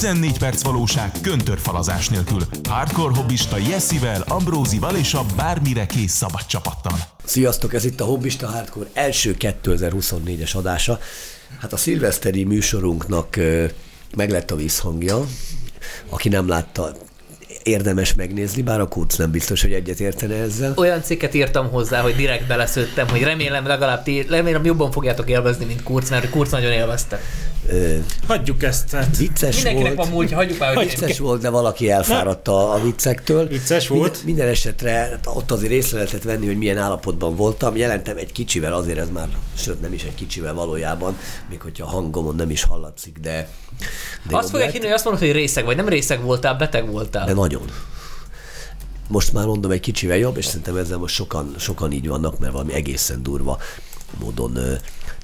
14 perc valóság köntörfalazás nélkül. Hardcore hobbista Jessivel, Ambrózival és a bármire kész szabad csapattal. Sziasztok, ez itt a Hobbista Hardcore első 2024-es adása. Hát a szilveszteri műsorunknak ö, meg lett a visszhangja. Aki nem látta, érdemes megnézni, bár a Kurz nem biztos, hogy egyet értene ezzel. Olyan cikket írtam hozzá, hogy direkt beleszőttem, hogy remélem legalább ti, remélem jobban fogjátok élvezni, mint Kurz, mert Kurz nagyon élvezte. Hagyjuk ezt, hát vicces Mindenkinek volt. van múltja, hagyjuk már, hogy Vicces volt, de valaki elfáradt a, a viccektől. Vicces volt. Minden, minden esetre ott azért észre lehetett venni, hogy milyen állapotban voltam. Jelentem egy kicsivel, azért ez már, sőt nem is egy kicsivel valójában, még hogyha a hangomon nem is hallatszik, de, de azt fogják hinni, hogy azt mondod, hogy részeg vagy. Nem részeg voltál, beteg voltál. De nagyon. Most már mondom, egy kicsivel jobb, és szerintem ezzel most sokan, sokan így vannak, mert valami egészen durva módon ö,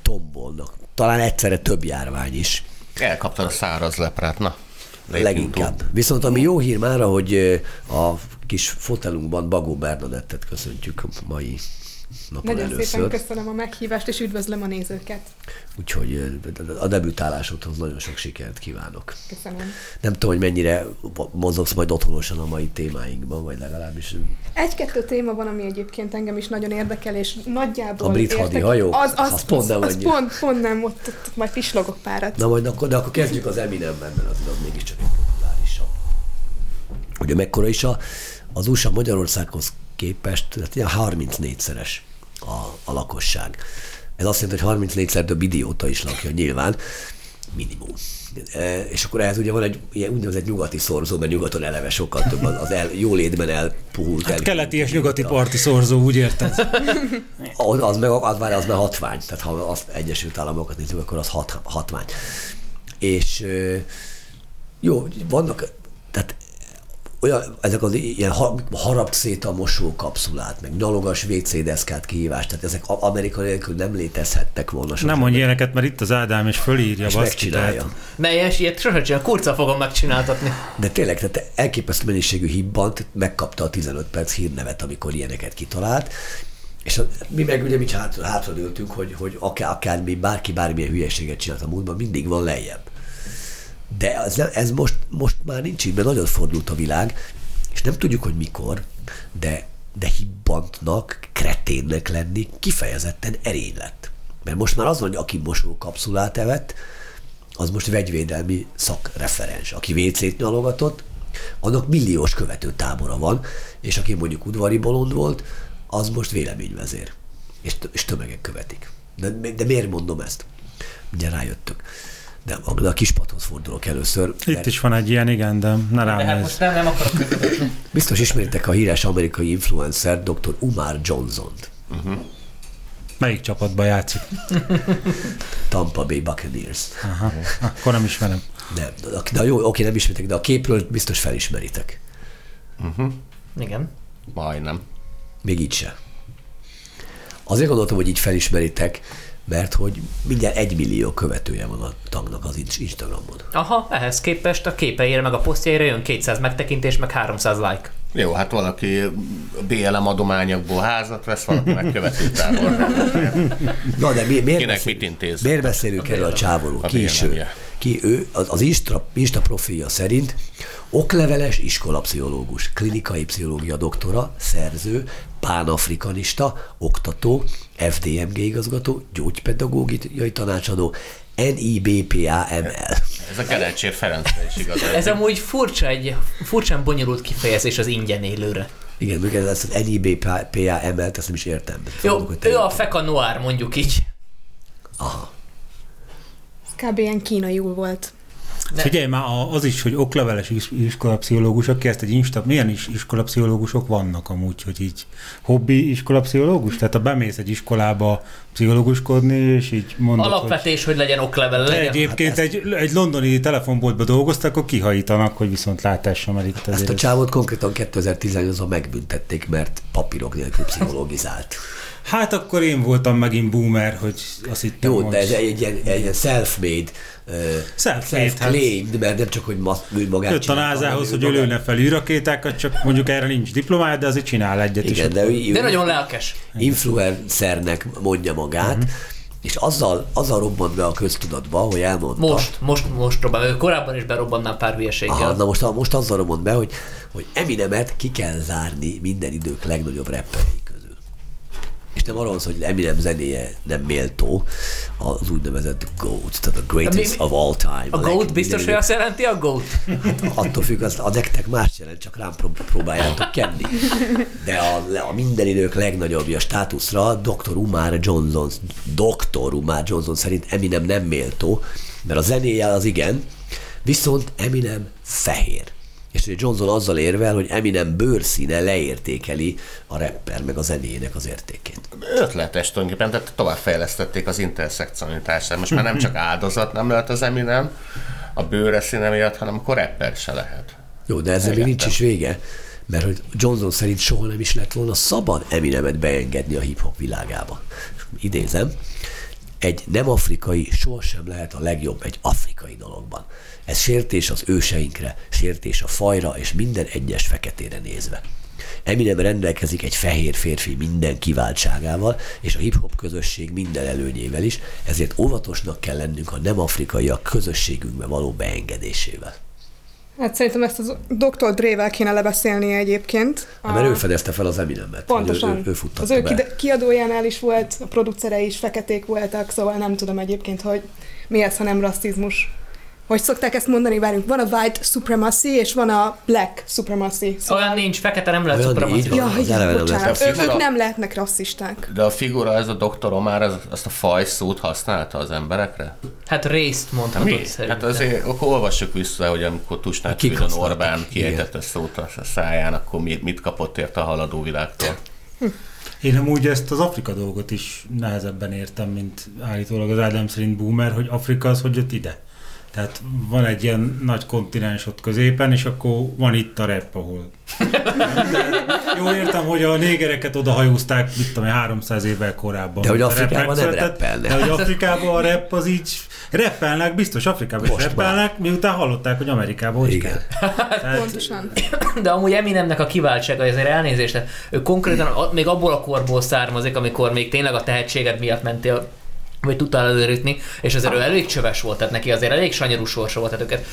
tombolnak. Talán egyszerre több járvány is. Elkaptad a száraz leprát, na. Leginkább. túl. Viszont ami jó hír már, hogy a kis fotelunkban Bagó Bernadettet köszöntjük a mai napon Nagyon először. szépen köszönöm a meghívást, és üdvözlöm a nézőket. Úgyhogy a debütálásodhoz nagyon sok sikert kívánok. Köszönöm. Nem tudom, hogy mennyire mozogsz majd otthonosan a mai témáinkban, vagy legalábbis Egy-kettő téma van, ami egyébként engem is nagyon érdekel, és nagyjából A brit értek- hadihajók? Az, az, Az pont nem az, pont, pont nem, ott, ott, ott majd pislogok párat. Na majd akkor, de akkor kezdjük az Eminemben, mert az, az mégiscsak egy populárisabb. Ugye mekkora is a, az USA Magyarországhoz képest, tehát ilyen 34-szeres a, a lakosság. Ez azt jelenti, hogy 34-szer több idióta is lakja nyilván, minimum. E, és akkor ehhez ugye van egy ilyen úgynevezett nyugati szorzó, mert nyugaton eleve sokkal több az, az el, jólétben elpuhult. hát el, keleti és nyugati parti szorzó, úgy érted? az, az meg az, már, az már hatvány, tehát ha az Egyesült Államokat nézzük, akkor az hat, hatvány. És jó, vannak, tehát olyan, ezek az ilyen ha- harapd szét a mosókapszulát, meg nyalogas WC deszkát kihívás, tehát ezek Amerika nélkül nem létezhettek volna. sosem. Nem mondj ilyeneket, mert itt az Ádám és fölírja, és megcsinálja. tehát- ilyen, ilyet sosem csinál, kurca fogom megcsináltatni. De tényleg, tehát elképesztő mennyiségű hibbant megkapta a 15 perc hírnevet, amikor ilyeneket kitalált, és a, mi meg ugye mi hátra, hátra ültünk, hogy, hogy akár, akármi, bárki bármilyen hülyeséget csinált a múltban, mindig van lejjebb. De ez, ez most, most már nincs így, mert nagyon fordult a világ, és nem tudjuk, hogy mikor, de, de hibbantnak, kreténnek lenni kifejezetten erény lett. Mert most már az van, hogy aki mosókapszulát evett, az most vegyvédelmi szakreferens. Aki WC-t nyalogatott, annak milliós követő tábora van, és aki mondjuk udvari bolond volt, az most véleményvezér. És, és tömegek követik. De, de miért mondom ezt? Ugye rájöttök. De, de a kispadhoz fordulok először. Itt mert is van egy ilyen, igen, de ne De rám hát nézz. most nem, nem akarok. Biztos ismeritek a híres amerikai influencer dr. Umar Johnson-t. Melyik csapatba játszik? Tampa Bay Buccaneers. Aha, akkor nem ismerem. Nem, de, de jó, oké, nem ismeritek, de a képről biztos felismeritek. Igen. Majdnem. Még így se. Azért gondoltam, hogy így felismeritek, mert hogy mindjárt egy millió követője van a tagnak az Inst- Instagramon. Aha, ehhez képest a képeire meg a posztjaira jön 200 megtekintés, meg 300 like. Jó, hát valaki BLM adományokból házat vesz, valaki meg követőtábor. Na de mi, miért, Kinek mit intéz? miért beszélünk erről a? A Ki is ő? BLM-je. Ki ő? Az, az Insta, Insta profilja szerint okleveles iskolapszichológus, klinikai pszichológia doktora, szerző, pánafrikanista, oktató, FDMG igazgató, gyógypedagógiai tanácsadó, NIBPAML. Ez a Kerecsér Ferencre is igaz. Ez amúgy furcsa, egy furcsán bonyolult kifejezés az ingyen élőre. Igen, még ez az NIBPAML-t, ezt nem is értem. Jó, ő a Feka Noir, mondjuk így. Aha. Ez kb. ilyen kínaiul volt. Ne. Figyelj már, a- az is, hogy okleveles is- iskolapszichológusok, ki ezt egy insta, milyen is iskolapszichológusok vannak amúgy, hogy így hobbi iskolapszichológus? Tehát ha bemész egy iskolába pszichológuskodni, és így mondod, hogy Alapvetés, hogy legyen oklevel, legyen. egyébként egy, egy londoni telefonboltba dolgoztak, akkor kihajítanak, hogy viszont látásra, mert itt Ezt a csávot konkrétan 2018-ban megbüntették, mert papírok nélkül pszichologizált. Hát akkor én voltam megint boomer, hogy azt hittem, Jó, hogy... de ez egy ilyen, egy ilyen self-made, Self-made, hát. self-claimed, mert nem csak, hogy ma, ő magát Jött a názához, hogy ő lőne fel űrakétákat, csak mondjuk erre nincs diplomája, de azért csinál egyet. Igen, de ő, ő De nagyon lelkes. influencernek mondja magát, Mhm. És azzal, azzal robbant be a köztudatba, hogy elmondta. Most, most, most robban. Korábban is berobbannám pár hülyeséggel. Aha, na most, most azzal robbant be, hogy, hogy Eminemet ki kell zárni minden idők legnagyobb rapperei közül. És nem arról hogy Eminem zenéje nem méltó, az úgynevezett GOAT, tehát a greatest Mi- of all time. A leg- GOAT biztos, hogy azt jelenti a GOAT? attól függ, az, a nektek más jelent, csak rám prób- próbáljátok kenni. De a, a minden idők legnagyobbja státuszra Dr. Umar Johnson, Dr. Umar Johnson szerint Eminem nem méltó, mert a zenéje az igen, viszont Eminem fehér. És hogy Johnson azzal érvel, hogy Eminem bőrszíne leértékeli a rapper meg a zenéjének az értékét. Ötletes tulajdonképpen, tehát továbbfejlesztették az interszekcionalitását. Most már nem csak áldozat nem lehet az Eminem, a bőre színe miatt, hanem akkor rapper se lehet. Jó, de ezzel még nincs is vége, mert hogy Johnson szerint soha nem is lett volna szabad Eminemet beengedni a hip-hop világába. Idézem, egy nem afrikai sohasem lehet a legjobb egy afrikai dologban. Ez sértés az őseinkre, sértés a fajra és minden egyes feketére nézve. Eminem rendelkezik egy fehér férfi minden kiváltságával, és a hip-hop közösség minden előnyével is, ezért óvatosnak kell lennünk a nem afrikaiak közösségünkbe való beengedésével. Hát szerintem ezt az Dr. Dre-vel kéne lebeszélnie egyébként. Hát, mert ő fedezte fel az Eminemet. Pontosan. Ő, ő, ő az ő be. kiadójánál is volt, a producere is feketék voltak, szóval nem tudom egyébként, hogy mi ez, ha nem rasszizmus. Hogy szokták ezt mondani, várjunk, van a white supremacy, és van a black supremacy. Szóval... Olyan nincs, fekete nem lehet van. Ja, Az igen, bocsánat. figura- ők nem lehetnek rasszisták. De a figura, ez a doktor Omar, ez, azt a faj szót használta az emberekre? Hát részt mondhatod Mi? szerintem. Hát azért akkor olvassuk vissza, hogy amikor Fridon használtak? Orbán kiejtette szót a száján, akkor mit, mit kapott érte a haladó világtól? Én amúgy ezt az Afrika dolgot is nehezebben értem, mint állítólag az Ádám szerint Boomer, hogy Afrika az hogy jött ide. Tehát van egy ilyen nagy kontinens ott középen, és akkor van itt a rep, ahol... Jó értem, hogy a négereket oda hajózták, mit tudom én, 300 évvel korábban. De hogy Afrikában nem megszületett. rappelnek. De hogy Afrikában a rap az így rappelnek, biztos Afrikában is Most már. miután hallották, hogy Amerikában hogy Igen. kell. Tehát, Pontosan. De amúgy Eminemnek a kiváltsága, ezért elnézést, ő konkrétan még abból a korból származik, amikor még tényleg a tehetséged miatt mentél vagy tudtál előrütni, és azért ő elég csöves volt, tehát neki azért elég sanyarú sorsa volt, tehát őket,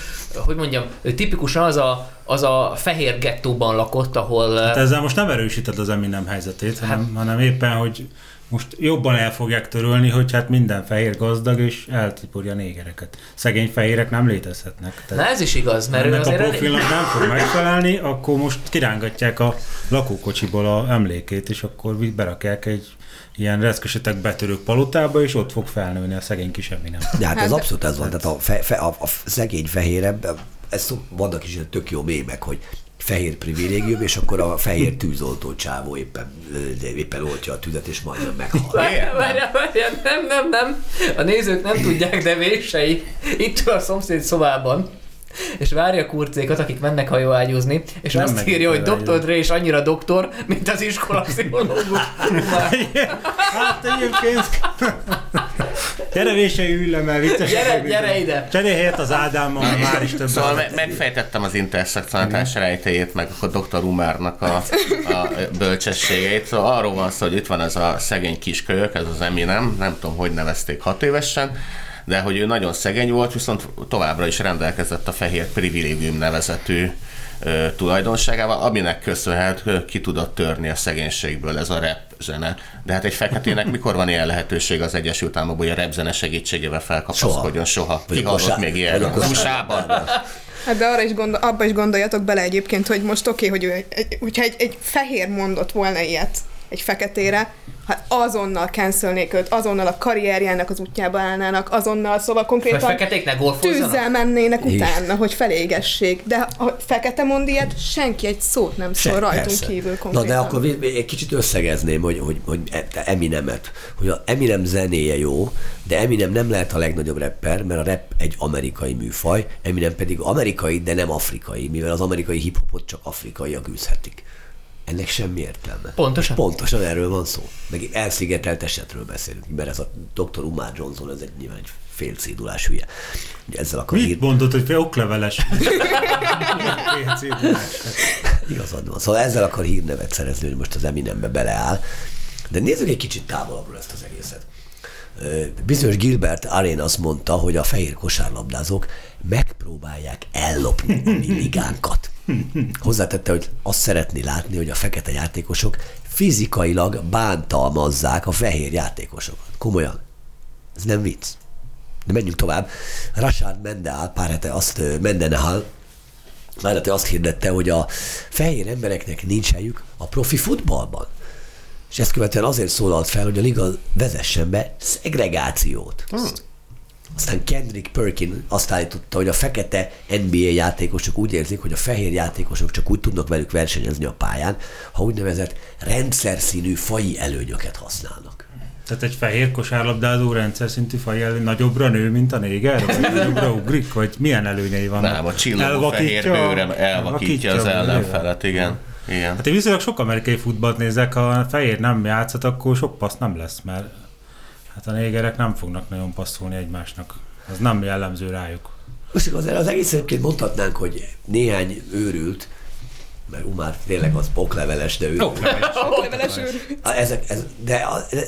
hogy mondjam, ő tipikusan az a, az a fehér gettóban lakott, ahol Hát ezzel most nem erősíted az Eminem helyzetét, hanem, Hát- hanem éppen, hogy most jobban el fogják törölni, hogy hát minden fehér gazdag, és eltiporja a négereket. Szegény fehérek nem létezhetnek. Na ez is igaz, mert ő ennek a azért elég... profilnak nem fog megfelelni, akkor most kirángatják a lakókocsiból a emlékét, és akkor berakják egy ilyen reszkesetek betörők palotába, és ott fog felnőni a szegény kis Eminem. De hát ez Hát- abszolút ez van, tehát a, fe, fe, a, a szegény fehérebb, ez vannak is tök jó mémek, hogy fehér privilégium, és akkor a fehér tűzoltó csávó éppen, éppen oltja a tüzet, és majdnem meghal. Várjál, várjál, várjál, nem, nem, nem. A nézők nem tudják, de vései itt a szomszéd szobában. És várja a kurcékat, akik mennek hajóágyúzni, és Nem azt írja, hogy. Dr. Dre is annyira doktor, mint az iskola pszichológus. Hát egyébként... Gyere vései üljem el, vicces. Gyere, gyere ide! Cserélj helyet az Ádámmal, már is több. Szóval me- megfejtettem az interszekcionalitás rejtéjét, meg akkor Dr. Umárnak a, a bölcsességeit. Szóval arról van szó, hogy itt van ez a szegény kiskölyök, ez az Eminem, nem tudom, hogy nevezték hat évesen, de hogy ő nagyon szegény volt, viszont továbbra is rendelkezett a fehér privilégium nevezetű tulajdonságával, aminek köszönhet ki tudott törni a szegénységből ez a rap zene. De hát egy feketének mikor van ilyen lehetőség az Egyesült Államokban, hogy a rap zene segítségével felkapaszkodjon? Soha. Vagy Ki hallott még ilyen? Az USA-ban? Hát de arra is gondol, abba is gondoljatok bele egyébként, hogy most oké, okay, hogy ő, hogyha egy, egy fehér mondott volna ilyet egy feketére, hát azonnal cancelnék őt, azonnal a karrierjának az útjába állnának, azonnal, szóval konkrétan tűzzel mennének Igen. utána, hogy felégessék. De ha fekete mond ilyet, senki egy szót nem szól Se- rajtunk persze. kívül Na konkrétan. de akkor egy kicsit összegezném, hogy, hogy, hogy e- Eminemet, hogy a Eminem zenéje jó, de Eminem nem lehet a legnagyobb rapper, mert a rap egy amerikai műfaj, Eminem pedig amerikai, de nem afrikai, mivel az amerikai hiphopot csak afrikaiak űzhetik. Ennek semmi értelme. Pontosan. Pontosan erről van szó. Meg elszigetelt esetről beszélünk, mert ez a Dr. Umar Johnson, ez egy nyilván egy félcédulás hülye. Ugye ezzel akar Mit ír... mondod, hogy fél okleveles? Igazad van. Szóval ezzel akar hírnevet szerezni, hogy most az Eminembe beleáll. De nézzük egy kicsit távolabbról ezt az egészet. Bizonyos Gilbert Arén azt mondta, hogy a fehér kosárlabdázók megpróbálják ellopni a mi ligánkat. Hozzátette, hogy azt szeretné látni, hogy a fekete játékosok fizikailag bántalmazzák a fehér játékosokat. Komolyan. Ez nem vicc. De menjünk tovább. Rashad Mendeal pár hete azt, ö, Mendenhall pár hete azt hirdette, hogy a fehér embereknek nincs helyük a profi futballban. És ezt követően azért szólalt fel, hogy a liga vezessen be szegregációt. Hmm. Aztán Kendrick Perkin azt állította, hogy a fekete NBA játékosok úgy érzik, hogy a fehér játékosok csak úgy tudnak velük versenyezni a pályán, ha úgynevezett rendszer színű faji előnyöket használnak. Tehát egy fehér kosárlabdázó rendszer szintű faj nagyobbra nő, mint a néger? Vagy nagyobbra ugrik? Vagy milyen előnyei vannak? Nem, a csillagó fehér bőre elvakítja az ellenfelet, igen. igen. Hát én viszonylag sok amerikai futballt nézek, ha a fehér nem játszhat, akkor sok passz nem lesz, mert hát a négerek nem fognak nagyon passzolni egymásnak. Az nem jellemző rájuk. Most azért az egész egyébként mondhatnánk, hogy néhány őrült, mert Umár tényleg az okleveles, de ő. Okleveles őr. A, ezek, ez, de,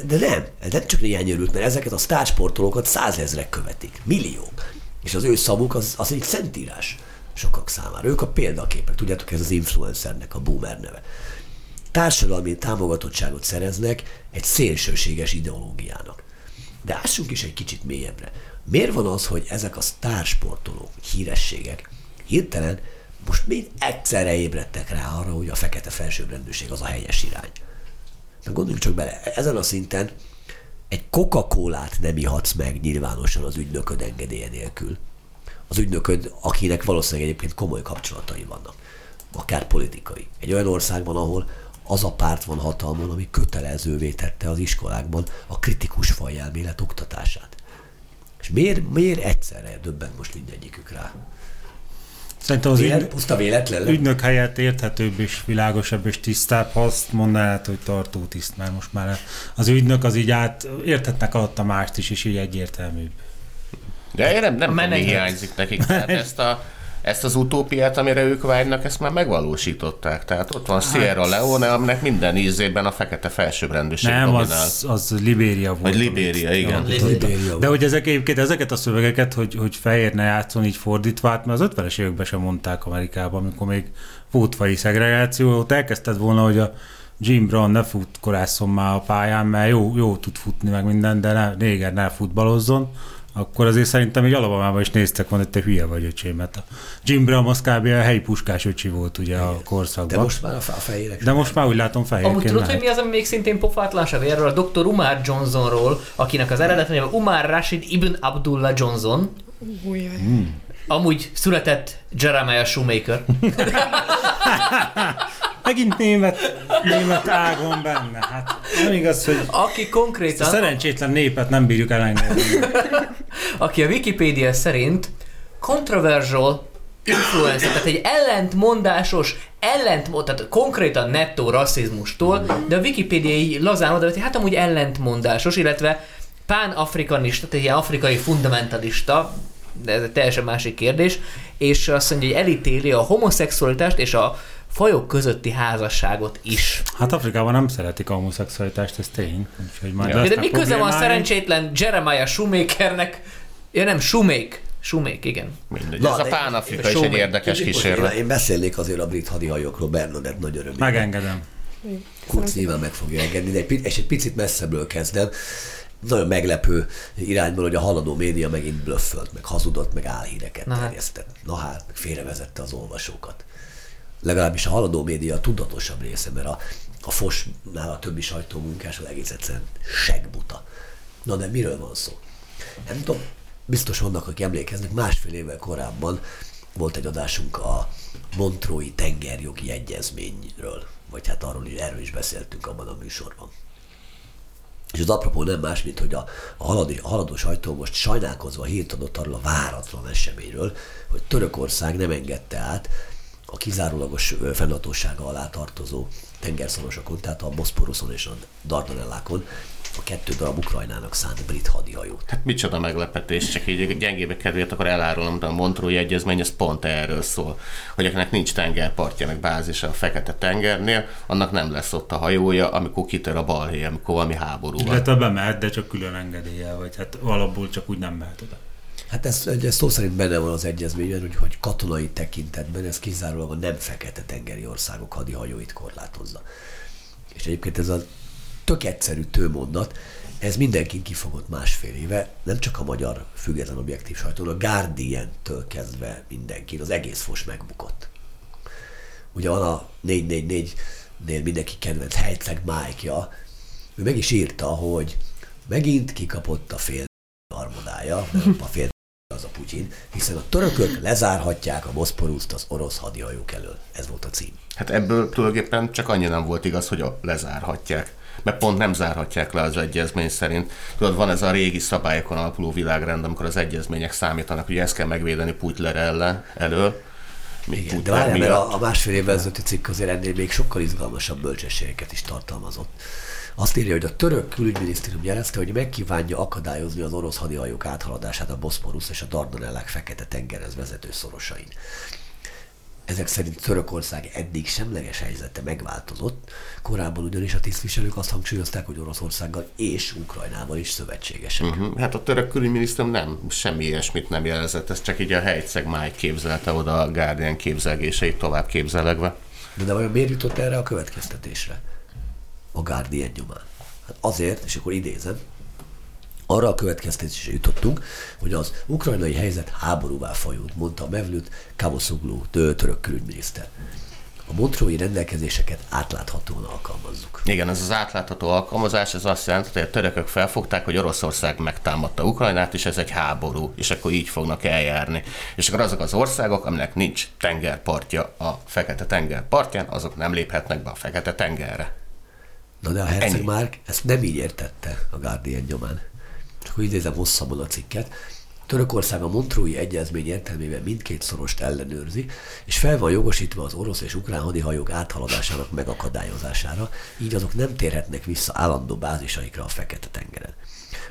de nem, ez nem csak néhány őrült, mert ezeket a sztársportolókat százezrek követik, milliók. És az ő szavuk az, az egy szentírás sokak számára. Ők a példaképek, tudjátok, ez az influencernek a boomer neve. Társadalmi támogatottságot szereznek egy szélsőséges ideológiának. De ássunk is egy kicsit mélyebbre. Miért van az, hogy ezek a sztársportolók, hírességek hirtelen most mind egyszerre ébredtek rá arra, hogy a fekete felsőbbrendűség az a helyes irány? Na gondoljunk csak bele, ezen a szinten egy Coca-Colát nem ihatsz meg nyilvánosan az ügynököd engedélye nélkül. Az ügynököd, akinek valószínűleg egyébként komoly kapcsolatai vannak, akár politikai. Egy olyan országban, ahol az a párt van hatalmon, ami kötelezővé tette az iskolákban a kritikus fajelmélet oktatását. És miért, miért egyszerre döbbent most mindegyikük rá? Szerintem az Vélet, ügy, puszta véletlen? ügynök helyett érthetőbb és világosabb és tisztább, ha azt mondanád, hogy tartótiszt, mert most már az ügynök az így át, érthetnek alatta mást is, és így egyértelműbb. De én nem, nem tudom, mi hiányzik nekik. Tehát ezt, a, ezt az utópiát, amire ők vágynak, ezt már megvalósították. Tehát ott van Sierra Leone, aminek minden ízében a fekete felsőbbrendűség Nem, dominál. az, az Libéria volt. Vagy Libéria, amit- igen. amit- Libéria De hogy ezek egyébként ezeket a szövegeket, hogy, hogy fehér ne játszon így fordítva, hát mert az 50-es években sem mondták Amerikában, amikor még volt faji szegregáció, ott elkezdted volna, hogy a Jim Brown ne futkorásszon már a pályán, mert jó, jó tud futni meg minden, de ne, néger ne futballozzon, akkor azért szerintem egy alapamában is néztek volna, hogy te hülye vagy öcsém, mert a Jim Brown az kb. a helyi puskás öcsi volt ugye a korszakban. De most már a, fe- a fehérek de most már úgy látom Amúgy fehérként tudod, hogy mehet. mi az, ami még szintén pofátlanság? Erről a Dr. Umar Johnsonról, akinek az eredet neve Umar Rashid Ibn Abdullah Johnson, Ujjaj. amúgy született Jeremiah Shoemaker. Megint német, német ágon benne. Hát nem igaz, hogy aki ezt a konkrétan, szerencsétlen népet nem bírjuk elengedni. aki a Wikipédia szerint controversial influencer, tehát egy ellentmondásos, ellentmond, tehát konkrétan nettó rasszizmustól, de a Wikipédia így lazán oda, hogy hát amúgy ellentmondásos, illetve pán-afrikanista, tehát egy ilyen afrikai fundamentalista, de ez egy teljesen másik kérdés, és azt mondja, hogy elítéli a homoszexualitást és a fajok közötti házasságot is. Hát Afrikában nem szeretik a homoszexualitást, ez tény. Úgyhogy majd Ja. De, mi köze van szerencsétlen Jeremiah Shoemakernek? Ja nem, Shoemake. Shoemake, igen. Mindegy. Na, Ez a pán-afrika is egy érdekes kísérlet. Én, én beszélnék azért a brit hadihajókról, Bernadett nagy öröm. Megengedem. Kurz nyilván meg fogja engedni, de egy, és egy picit messzebbről kezdem. Nagyon meglepő irányból, hogy a haladó média megint blöffölt, meg hazudott, meg álhíreket Na hát. terjesztett. Na hát, félrevezette az olvasókat. Legalábbis a haladó média a tudatosabb része, mert a, a Fosnál a többi sajtómunkás az egész egyszerűen segbuta. Na de miről van szó? Nem tudom, biztos vannak, akik emlékeznek, másfél évvel korábban volt egy adásunk a Montrói tengerjogi egyezményről, vagy hát arról is, erről is beszéltünk abban a műsorban. És az apropó nem más, mint hogy a, a, haladó, a haladó sajtó most sajnálkozva hírt adott arról a váratlan eseményről, hogy Törökország nem engedte át a kizárólagos fennhatósága alá tartozó tengerszorosokon, tehát a Boszporuszon és a Dardanellákon a kettő darab Ukrajnának szánt brit hadihajót. Hát micsoda meglepetés, csak így gyengébe kedvéért akkor elárulom, de a Montrói Egyezmény ez pont erről szól, hogy akinek nincs tengerpartja, meg bázisa a Fekete tengernél, annak nem lesz ott a hajója, amikor kitör a balhé, amikor valami háború van. Illetve bemehet, de csak külön engedéllyel, vagy hát alapból csak úgy nem mehet oda. Hát ez, ez szó szerint benne van az egyezményben, hogy, hogy katonai tekintetben ez kizárólag a nem fekete tengeri országok hadihajóit korlátozza. És egyébként ez a tök egyszerű tőmondat, ez mindenkin kifogott másfél éve, nem csak a magyar független objektív sajtón, a Guardian-től kezdve mindenkin, az egész fos megbukott. Ugye van a 444-nél mindenki kedvenc Heitzeg Mike-ja, ő meg is írta, hogy megint kikapott a fél armodája, mert a fél az a Putyin, hiszen a törökök lezárhatják a Boszporuszt az orosz hadihajók elől. Ez volt a cím. Hát ebből tulajdonképpen csak annyi nem volt igaz, hogy a lezárhatják. Mert pont nem zárhatják le az egyezmény szerint. Tudod, van ez a régi szabályokon alapuló világrend, amikor az egyezmények számítanak, hogy ezt kell megvédeni Putler ellen, elől. Igen, de várjál, mert a, a másfél évvel ezelőtti cikk azért ennél még sokkal izgalmasabb bölcsességeket is tartalmazott. Azt írja, hogy a török külügyminisztérium jelezte, hogy megkívánja akadályozni az orosz hadihajók áthaladását a Boszporusz és a Dardanellák fekete tengerhez vezető szorosain. Ezek szerint Törökország eddig semleges helyzete megváltozott, korábban ugyanis a tisztviselők azt hangsúlyozták, hogy Oroszországgal és Ukrajnával is szövetségesek. Uh-huh. Hát a török külügyminisztérium nem, semmi ilyesmit nem jelezett, ez csak így a helyszeg máj képzelte oda a Guardian képzelgéseit tovább képzelegve. De, de vajon miért jutott erre a következtetésre? A Guardian nyomán. Hát azért, és akkor idézem, arra a következtetésre jutottunk, hogy az ukrajnai helyzet háborúvá fajult, mondta a Mevlüt Kavoszoglu török külügyminiszter. A montrói rendelkezéseket átláthatóan alkalmazzuk. Igen, ez az átlátható alkalmazás, ez azt jelenti, hogy a törökök felfogták, hogy Oroszország megtámadta Ukrajnát, és ez egy háború, és akkor így fognak eljárni. És akkor azok az országok, aminek nincs tengerpartja a Fekete tenger partján, azok nem léphetnek be a Fekete tengerre. Na de a Herceg már ezt nem így értette a Guardian nyomán. Csak hogy idézem hosszabban a cikket. Törökország a Montrói Egyezmény értelmében mindkét szorost ellenőrzi, és fel van jogosítva az orosz és ukrán hadihajók áthaladásának megakadályozására, így azok nem térhetnek vissza állandó bázisaikra a Fekete-tengeren.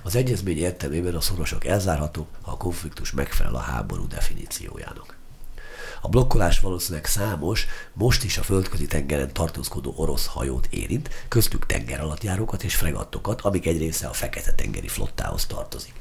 Az egyezmény értelmében a szorosok elzárhatók, ha a konfliktus megfelel a háború definíciójának. A blokkolás valószínűleg számos, most is a földközi tengeren tartózkodó orosz hajót érint, köztük tengeralattjárókat és fregattokat, amik egy része a Fekete-tengeri flottához tartozik.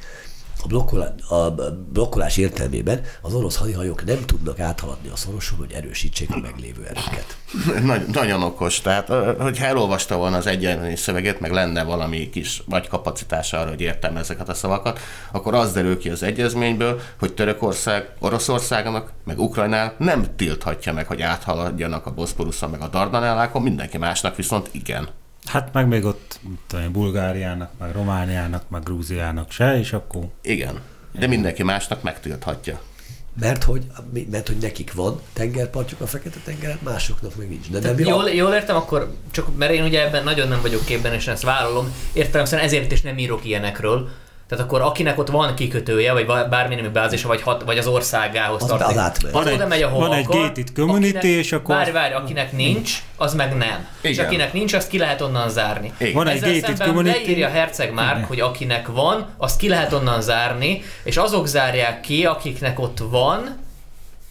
A, blokkolá, a blokkolás értelmében az orosz hadihajók nem tudnak áthaladni a szoroson, hogy erősítsék a meglévő erőket. Nagy, nagyon okos. Tehát, hogyha elolvasta volna az egyenlői szöveget, meg lenne valami kis vagy kapacitása arra, hogy értem ezeket a szavakat, akkor az derül ki az egyezményből, hogy Törökország Oroszországnak, meg Ukrajnál nem tilthatja meg, hogy áthaladjanak a Boszporuszon, meg a Dardanellákon, mindenki másnak viszont igen. Hát meg még ott tudom, Bulgáriának, meg Romániának, meg Grúziának se, és akkor... Igen, de mindenki másnak megtilthatja. Mert hogy, mert hogy nekik van tengerpartjuk a Fekete-tengeren, másoknak meg nincs. De nem jól, jól értem, akkor csak, mert én ugye ebben nagyon nem vagyok képben, és ezt vállalom, értelemszerűen ezért is nem írok ilyenekről, tehát akkor akinek ott van kikötője, vagy bármi nemű bázisa, vagy, hat, vagy az országához az tartozik. Az átmegy. Van, egy, oda megy, ahova van egy akar, gated community, akinek, és akkor... Várj, várj, akinek nincs, az meg nem. És Igen. akinek nincs, azt ki lehet onnan zárni. Igen. Van egy Ezzel gated szemben community. leírja Herceg Igen. hogy akinek van, azt ki lehet onnan zárni, és azok zárják ki, akiknek ott van,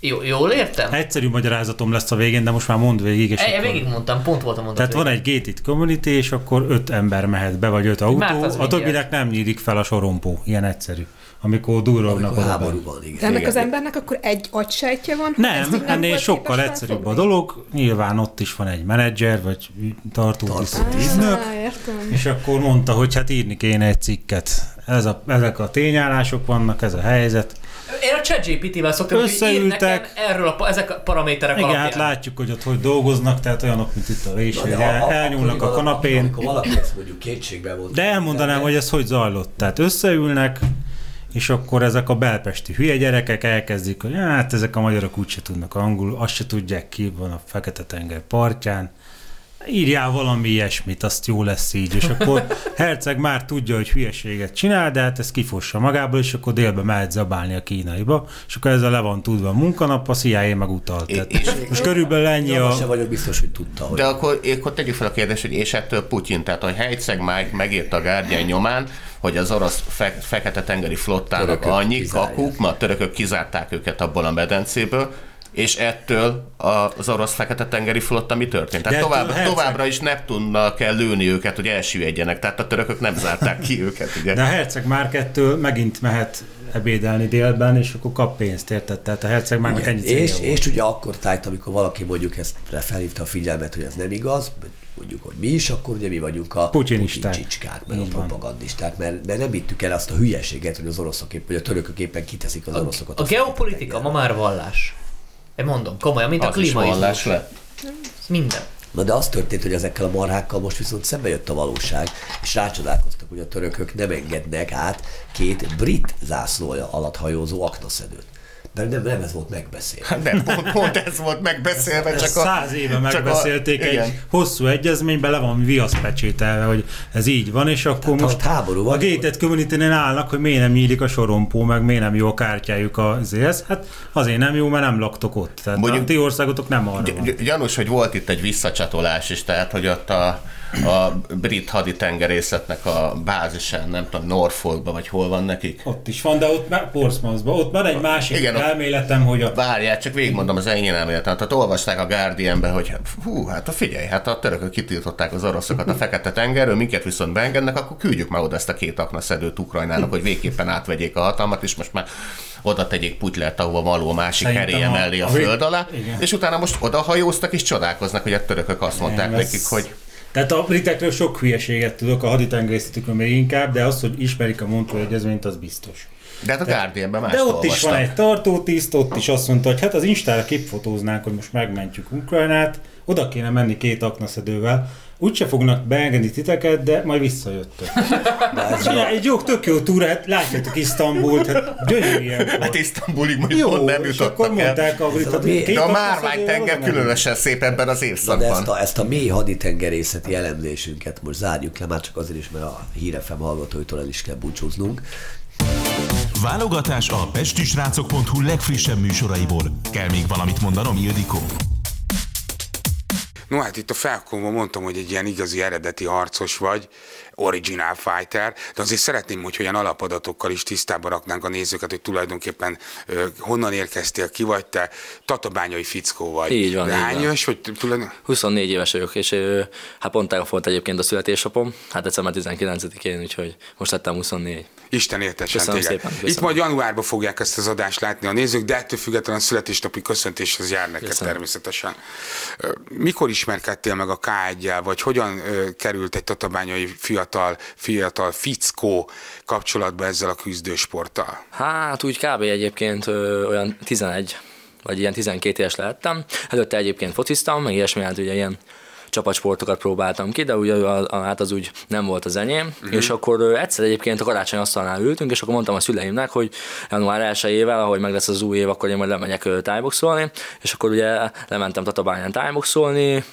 jó, jól értem? Egyszerű magyarázatom lesz a végén, de most már mond végig, és E, akkor... végigmondtam, pont volt a mondat. Tehát van végén. egy gated community, és akkor öt ember mehet be, vagy öt autó, a többinek nem nyílik fel a sorompó. Ilyen egyszerű. Amikor durrognak amikor oda háború van, igen. De ennek az embernek akkor egy agysejtje van? Nem, így ennél sokkal egyszerűbb a dolog. Nyilván ott is van egy menedzser, vagy tartó Tartó tisztelt tiszt. ügynök, Á, értem. és akkor mondta, hogy hát írni kéne egy cikket. Ez a, ezek a tényállások vannak, ez a helyzet. Én a ChatGPT-vel szoktam, hogy Összeültek. nekem erről a, ezek a paraméterek Igen, alapján. hát látjuk, hogy ott hogy dolgoznak, tehát olyanok, mint itt a rés, hogy de el, a- elnyúlnak a kanapén. Amikor valaki ezt mondjuk kétségbe volt. De elmondanám, hogy ez hogy zajlott. Tehát összeülnek, és akkor ezek a belpesti hülye gyerekek elkezdik, hogy hát ezek a magyarok úgyse tudnak angolul, azt se tudják ki, van a Fekete-tenger partján. Írjál valami ilyesmit, azt jó lesz így, és akkor Herceg már tudja, hogy hülyeséget csinál, de hát ez kifossa magából, és akkor délbe mehet zabálni a kínaiba, és akkor ezzel le van tudva a munkanap, a CIA meg utalt. És- Tehát és- most körülbelül ennyi a... sem vagyok biztos, hogy tudta, hogy De akkor, akkor tegyük fel a kérdést, hogy és ettől Putyin, tehát hogy Heizeg már megírta a Guardian nyomán, hogy az orosz fe, fekete-tengeri flottának Törökök annyi kizárják. kakuk, ma a törökök kizárták őket abból a medencéből, és ettől az orosz fekete-tengeri flotta mi történt? Tehát tovább, Herceg- továbbra is Neptunnal kell lőni őket, hogy elsüllyedjenek, tehát a törökök nem zárták ki őket, ugye? De a herceg már kettől megint mehet ebédelni délben, és akkor kap pénzt, érted? Tehát a herceg már ennyi célja és, volt. és ugye akkor tájt, amikor valaki mondjuk ezt felhívta a figyelmet, hogy ez nem igaz, mondjuk, hogy mi is, akkor ugye mi vagyunk a Putyinisták. csicskák, meg a Így propagandisták, mert, mert nem vittük el azt a hülyeséget, hogy az oroszok épp, vagy a törökök éppen kiteszik az oroszokat. A geopolitika ma már vallás. Én mondom, komolyan, mint a Az is klímaizmus. lett. Minden. Na de az történt, hogy ezekkel a marhákkal most viszont szembe jött a valóság, és rácsodálkoztak, hogy a törökök nem engednek át két brit zászlója alatt hajózó aknaszedőt. De nem, nem ez volt megbeszélve. De pont, pont ez volt megbeszélve, Ezt csak a... száz éve csak a- megbeszélték, egy igen. hosszú egyezményben le van viaszpecsételve, hogy ez így van, és akkor ha most háború van, a gated community állnak, hogy miért nem nyílik a sorompó, meg miért nem jó a kártyájuk azért. Hát azért nem jó, mert nem laktok ott. Tehát Mondjuk- a ti országotok nem arra van. Gy- Gyanús, hogy volt itt egy visszacsatolás is, tehát hogy ott a, a brit haditengerészetnek a bázisán, nem tudom, Norfolkban, vagy hol van nekik. Ott is van, de ott már Portsmouthban, ott van egy másik Igen, elméletem, hogy a Várjál, csak végigmondom az enyém elméletet. Tehát olvasták a Guardianbe, hogy hú, hát a figyelj, hát a törökök kitiltották az oroszokat a fekete tengerről, minket viszont beengednek, akkor küldjük már oda ezt a két aknaszedőt Ukrajnának, hogy végképpen átvegyék a hatalmat, és most már oda tegyék Putlert, ahova való másik a- mellé a a- föld alá, igen. és utána most oda hajóztak és csodálkoznak, hogy a törökök azt mondták Nem, ez- nekik, hogy Tehát a britekről sok hülyeséget tudok, a haditengerészetükről még inkább, de az, hogy ismerik a Montreux egyezményt, az biztos. de hát a Guardianben más De ott is van egy tartótiszt, ott is azt mondta, hogy hát az Instára képfotóznánk, hogy most megmentjük Ukrajnát, oda kéne menni két aknaszedővel, úgyse fognak beengedni titeket, de majd visszajöttök. Ja, egy jó, tök jó túra, hát látjátok Isztambult, hát gyönyörű ilyen Hát. Isztambulig mondjuk Jó, pont nem és akkor jutottak el. mondták a két De a aknaszedővel márvány tenger oda mennek. különösen szép ebben az Na de évszakban. ezt a, ezt a mély haditengerészeti elemzésünket most zárjuk le, már csak azért is, mert a hírefem hallgatóitól el is kell búcsúznunk. Válogatás a pestisrácok.hu legfrissebb műsoraiból. Kell még valamit mondanom, Ildikó? No hát itt a felkonban mondtam, hogy egy ilyen igazi eredeti harcos vagy, original fighter, de azért szeretném, hogy olyan alapadatokkal is tisztába raknánk a nézőket, hogy tulajdonképpen ö, honnan érkeztél, ki vagy te, tatabányai fickó vagy. Így van, De így Hány van. éves, hogy tulajdonképpen 24 éves vagyok, és ö, hát pont tegnap volt egyébként a születésnapom, hát december 19-én, úgyhogy most lettem 24. Isten értesen Köszönöm téged. szépen, Itt köszönöm. majd januárban fogják ezt az adást látni a nézők, de ettől függetlenül a születésnapi köszöntéshez jár neked Köszönöm. természetesen. Mikor ismerkedtél meg a k 1 vagy hogyan került egy tatabányai fiatal, fiatal fickó kapcsolatba ezzel a küzdősporttal? Hát úgy kb. egyébként ö, olyan 11 vagy ilyen 12 éves lehettem. Előtte egyébként fociztam, meg ilyesmi, hát ugye ilyen csapatsportokat próbáltam ki, de ugye a, a, hát az úgy nem volt az enyém, uh-huh. és akkor egyszer egyébként a karácsony asztalnál ültünk, és akkor mondtam a szüleimnek, hogy január 1-ével, ahogy meg lesz az új év, akkor én majd lemegyek tájboxolni, és akkor ugye lementem Tatabányán tájboxolni,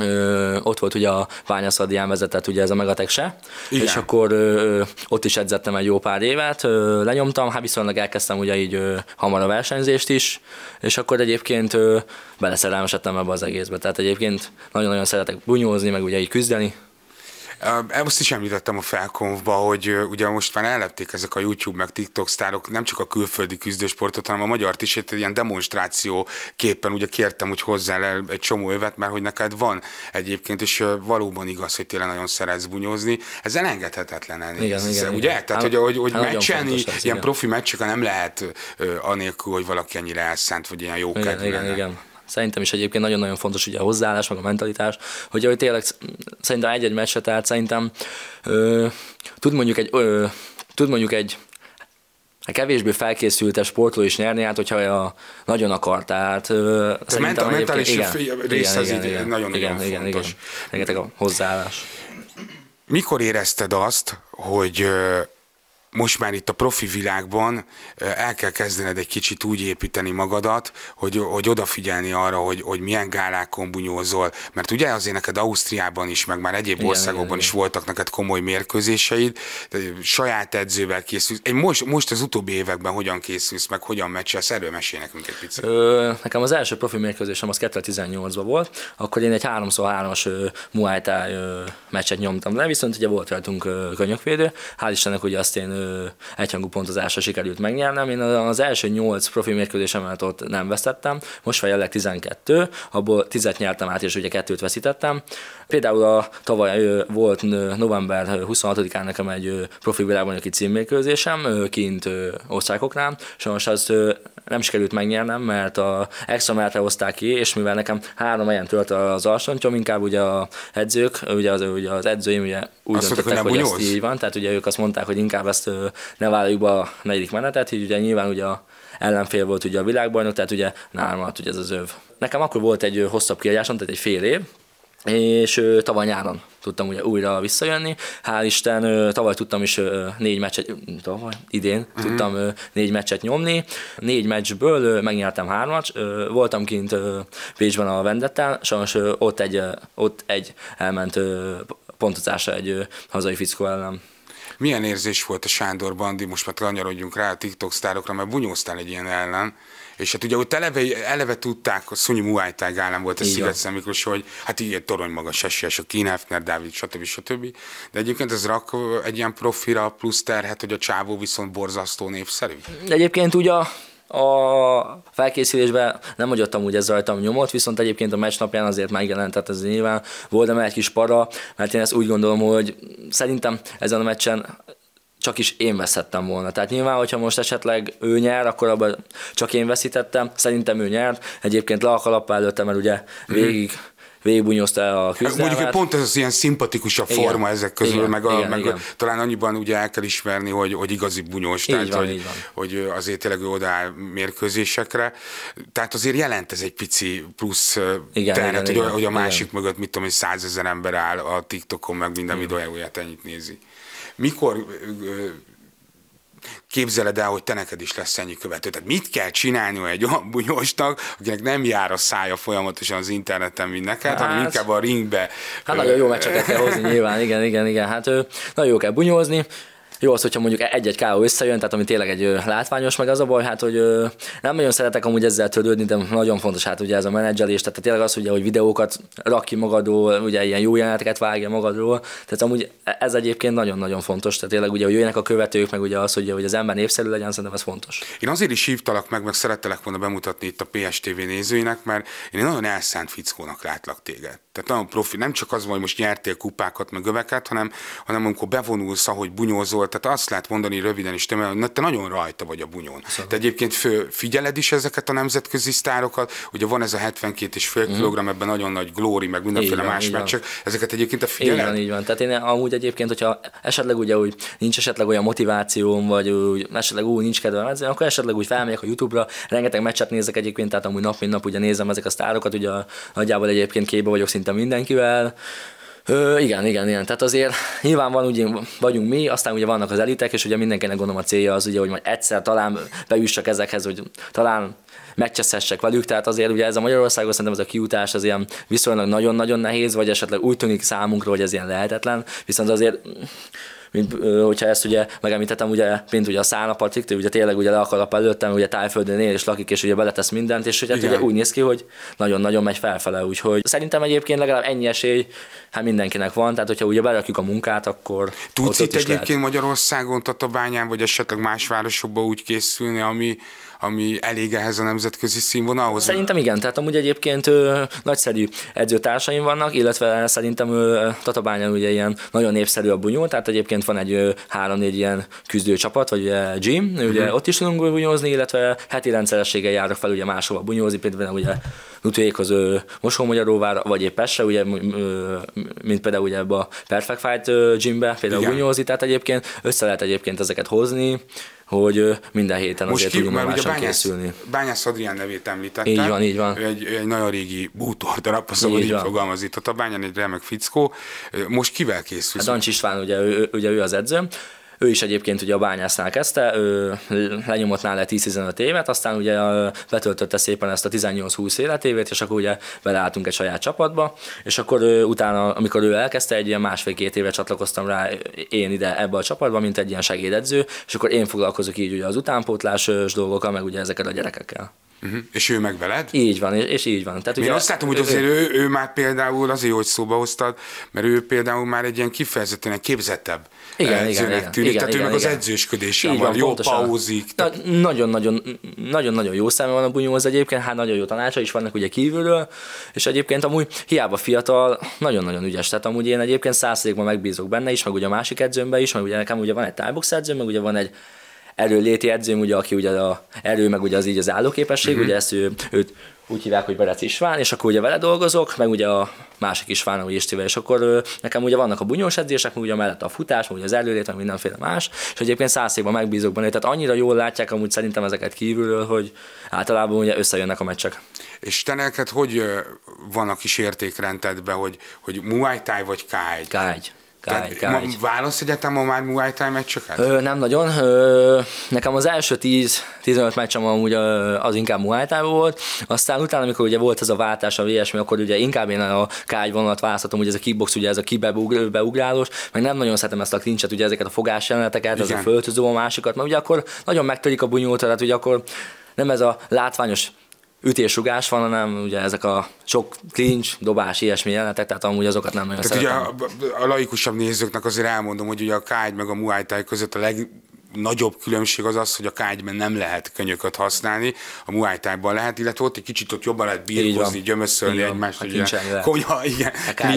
Ö, ott volt ugye a Bányaszadián vezetett ugye ez a Megatek se, Igen. és akkor ö, ott is edzettem egy jó pár évet, ö, lenyomtam, hát viszonylag elkezdtem ugye így ö, hamar a versenyzést is, és akkor egyébként ö, beleszerelmesedtem ebbe az egészbe, tehát egyébként nagyon-nagyon szeretek bunyózni, meg ugye így küzdeni, Ö, Azt is említettem a felkonfba, hogy ugye most már ellepték ezek a YouTube meg TikTok sztárok nem csak a külföldi küzdősportot, hanem a magyart is egy ilyen demonstráció képen ugye kértem, hogy hozzá le egy csomó övet, mert hogy neked van egyébként, és valóban igaz, hogy tényleg nagyon szeretsz bunyózni. Ez elengedhetetlen ennél. Igen, Ez- igen, Ugye? igen. Tehát, Hát- hogy, hogy, hogy hát ez, ilyen igen. profi meccseken nem lehet anélkül, hogy valaki ennyire elszánt, vagy ilyen jó Igen, igen, igen. Szerintem is egyébként nagyon-nagyon fontos ugye a hozzáállás, meg a mentalitás, hogy, hogy tényleg sz- szerintem egy-egy meccset, tehát szerintem ö, tud mondjuk egy, ö, tud mondjuk egy a kevésbé felkészült sportoló is nyerni, hát hogyha a, nagyon akar, tehát a mentális egyébként- fi- rész az így nagyon-nagyon igen, igen, igen, fontos. rengeteg a hozzáállás. Mikor érezted azt, hogy most már itt a profi világban el kell kezdened egy kicsit úgy építeni magadat, hogy, hogy odafigyelni arra, hogy, hogy milyen gálákon bunyózol, mert ugye azért neked Ausztriában is, meg már egyéb igen, országokban igen, is igen. voltak neked komoly mérkőzéseid, saját edzővel készülsz. Én most, most az utóbbi években hogyan készülsz, meg hogyan meccselsz, erről mesél nekünk egy picit. Ö, nekem az első profi mérkőzésem az 2018-ban volt, akkor én egy 3x3-as Muay Thai meccset nyomtam le, viszont ugye volt rajtunk könyökvédő, hál' Istennek ugye azt én egyhangú pontozásra sikerült megnyernem. Én az első 8 profi mérkőzésemet ott nem vesztettem, most van jelenleg 12, abból 10 nyertem át, és ugye kettőt veszítettem. Például a tavaly volt november 26-án nekem egy profi világbajnoki címmérkőzésem kint osztrákoknál, most azt nem sikerült megnyernem, mert a extra menetre hozták ki, és mivel nekem három helyen tölt az alsontyom, inkább ugye a edzők, ugye az, ugye az edzőim ugye úgy azt döntöttek, hogy, hogy ez így van, tehát ugye ők azt mondták, hogy inkább ezt ne vállaljuk be a negyedik menetet, így ugye nyilván ugye a ellenfél volt ugye a világbajnok, tehát ugye nálam alatt ugye ez az öv. Nekem akkor volt egy hosszabb kiadásom, tehát egy fél év, és tavaly nyáron tudtam ugye újra visszajönni. Hál' Isten, tavaly tudtam is négy meccset, tavaly, idén uh-huh. tudtam négy meccset nyomni. Négy meccsből megnyertem hármat. Voltam kint Pécsben a Vendettel, sajnos ott egy, ott egy elment pontozásra egy hazai fickó ellen. Milyen érzés volt a Sándor Bandi, most már kanyarodjunk rá a TikTok sztárokra, mert bunyóztál egy ilyen ellen, és hát ugye ott eleve, eleve tudták, a Szonyi Muay Thai volt a Sziget Miklós, hogy hát így torony magas esélyes, a Kín Hefner, Dávid, stb. stb. De egyébként ez rak egy ilyen profira plusz terhet, hogy a csávó viszont borzasztó népszerű? Egyébként ugye a a felkészülésben nem hagyottam úgy ez rajtam nyomot, viszont egyébként a meccs napján azért megjelent, tehát ez nyilván volt egy kis para, mert én ezt úgy gondolom, hogy szerintem ezen a meccsen csak is én veszhettem volna. Tehát nyilván, hogyha most esetleg ő nyer, akkor abban csak én veszítettem. Szerintem ő nyert. Egyébként le a kalappá előtte, mert ugye mhm. végig mm végigbunyozta a küzdelmet. Mondjuk, hogy pont ez az ilyen szimpatikusabb igen, forma ezek közül, igen, meg, a, igen, meg igen. talán annyiban ugye el kell ismerni, hogy, hogy igazi bunyós, így tehát van, hogy, hogy azért tényleg ő odaáll mérkőzésekre. Tehát azért jelent ez egy pici plusz igen, terhet, igen, hogy, igen, hogy a másik igen. mögött, mit tudom, hogy százezer ember áll a TikTokon, meg minden videóját ennyit nézi. Mikor képzeled el, hogy te neked is lesz ennyi követő. Tehát mit kell csinálni egy olyan bunyósnak, akinek nem jár a szája folyamatosan az interneten, mint neked, hát, hanem inkább a ringbe. Hát nagyon jó meccseket kell hozni nyilván, igen, igen, igen. Hát nagyon jó kell bunyózni jó az, hogyha mondjuk egy-egy káó összejön, tehát ami tényleg egy látványos, meg az a baj, hát, hogy nem nagyon szeretek amúgy ezzel törődni, de nagyon fontos hát ugye ez a menedzselés, tehát tényleg az, ugye, hogy videókat rak ki magadról, ugye ilyen jó jeleneteket vágja magadról, tehát amúgy ez egyébként nagyon-nagyon fontos, tehát tényleg ugye, hogy jöjjenek a követők, meg ugye az, hogy, hogy az ember népszerű legyen, szerintem ez fontos. Én azért is hívtalak meg, meg szerettelek volna bemutatni itt a PSTV nézőinek, mert én nagyon elszánt fickónak látlak téged. Tehát nagyon profi, nem csak az, hogy most nyertél kupákat, meg öveket, hanem, hanem amikor bevonulsz, ahogy bunyózol, tehát azt lehet mondani röviden is, te, hogy te nagyon rajta vagy a bunyón. Szóval. Te egyébként fő, figyeled is ezeket a nemzetközi sztárokat, ugye van ez a 72 és fél mm. kilogramm, ebben nagyon nagy glóri, meg mindenféle van, más meccsek, ezeket egyébként a figyeled? Így van, így van. Tehát én amúgy egyébként, hogyha esetleg ugye úgy nincs esetleg olyan motivációm, vagy úgy, esetleg úgy nincs kedvem ezzel, akkor esetleg úgy felmegyek a YouTube-ra, rengeteg meccset nézek egyébként, tehát amúgy nap mint nap ugye nézem ezek a sztárokat, ugye nagyjából egyébként képbe vagyok szinte mindenkivel, Ö, igen, igen, igen. Tehát azért nyilván van, ugye vagyunk mi, aztán ugye vannak az elitek, és ugye mindenkinek gondolom a célja az ugye, hogy majd egyszer talán beüssak ezekhez, hogy talán megcseszhessek velük, tehát azért ugye ez a Magyarországon szerintem ez a kiutás az ilyen viszonylag nagyon-nagyon nehéz, vagy esetleg úgy tűnik számunkra, hogy ez ilyen lehetetlen, viszont azért mint hogyha ezt ugye megemlítettem, ugye, mint ugye a szálnapatik, ugye tényleg ugye le a kalap előttem, ugye tájföldön él és lakik, és ugye beletesz mindent, és ugye, ugye úgy néz ki, hogy nagyon-nagyon megy felfele, úgyhogy szerintem egyébként legalább ennyi esély, hát mindenkinek van, tehát hogyha ugye berakjuk a munkát, akkor Tudsz itt egyébként lehet. Magyarországon, Tatabányán, vagy esetleg más városokban úgy készülni, ami, ami elég ehhez a nemzetközi színvonalhoz? Szerintem igen, tehát amúgy egyébként ö, nagyszerű edzőtársaim vannak, illetve szerintem ö, Tatabányán ugye ilyen nagyon népszerű a bunyó, tehát egyébként van egy három-négy ilyen küzdő csapat, vagy ugye gym, ugye uh-huh. ott is tudunk bunyózni, illetve heti rendszerességgel járok fel ugye máshova bunyózni, például ugye Nutuékhoz Mosómagyaróvára, vagy épp Pestre, ugye, mint például ugye ebbe a Perfect Fight gymbe, például Igen. bunyózni, tehát egyébként össze lehet egyébként ezeket hozni, hogy minden héten Most azért ki, tudjunk ugye bányász, készülni. Bányász Adrián nevét említettem. Így van, így van. Ő egy, egy nagyon régi bútor darab, azt így, így fogalmaz itt a bányán, egy remek fickó. Most kivel készül? A Dancs István, ugye ő, ugye ő az edző. Ő is egyébként ugye a bányásznál kezdte, ő lenyomott nála 10-15 évet, aztán ugye betöltötte szépen ezt a 18-20 életévét, és akkor ugye beleálltunk egy saját csapatba, és akkor ő, utána, amikor ő elkezdte, egy ilyen másfél-két éve csatlakoztam rá én ide ebbe a csapatba, mint egy ilyen segédedző, és akkor én foglalkozok így ugye az utánpótlásos dolgokkal, meg ugye ezekkel a gyerekekkel. Uh-huh. És ő meg veled? Így van, és, és így van. Tehát, Én ugye, azt látom, hogy azért ő, ő, ő már például, azért jó, hogy szóba hoztad, mert ő például már egy ilyen kifejezetten egy képzettebb igen, igen, igen, tűnik, igen, tehát igen, ő meg igen. az edzősködéssel van, jó pontosan. pauzik. Tehát... Nagyon-nagyon, nagyon-nagyon jó száma van a bunyóhoz egyébként, hát nagyon jó tanácsa is vannak ugye kívülről, és egyébként amúgy hiába fiatal, nagyon-nagyon ügyes. Tehát amúgy én egyébként százszerékban megbízok benne is, meg ugye a másik edzőmben is, meg ugye nekem ugye van egy tájbox edzőm, meg ugye van egy erőléti edzőm, ugye, aki ugye a erő, meg ugye az így az állóképesség, uh-huh. ugye ezt ő, őt úgy hívják, hogy Berec István, és akkor ugye vele dolgozok, meg ugye a másik István, ugye Istivel, és akkor nekem ugye vannak a bunyós edzések, meg ugye mellett a futás, meg ugye az előlét, meg mindenféle más, és egyébként százszékban megbízok benne, tehát annyira jól látják amúgy szerintem ezeket kívülről, hogy általában ugye összejönnek a meccsek. És te neked hogy van a kis értékrendedbe, hogy, hogy Muay Thai vagy K1? Kány, kány. Válasz egyetem ma már Muay Thai meccsöket? Ö, nem nagyon. Ö, nekem az első 10-15 meccsem amúgy az inkább Muay Thai volt, aztán utána, amikor ugye volt ez a váltás, a ilyesmi, akkor ugye inkább én a kágy vonalat választottam, ugye ez a kickbox, ugye ez a kibeugrálós, meg nem nagyon szeretem ezt a klincset, ugye ezeket a fogás jeleneteket, ez a föltöző a másikat, mert ugye akkor nagyon megtörik a bunyót, tehát ugye akkor nem ez a látványos ütésugás van, hanem ugye ezek a sok clinch, dobás, ilyesmi jelenetek, tehát amúgy azokat nem nagyon tehát szeretem. ugye a, a laikusabb nézőknek azért elmondom, hogy ugye a kágy meg a muay thai között a leg, nagyobb különbség az az, hogy a kágyben nem lehet könyököt használni, a Muay Thai-ban lehet, illetve ott egy kicsit ott jobban lehet birkózni, gyömöszölni egymást. Ugye, konyha, igen,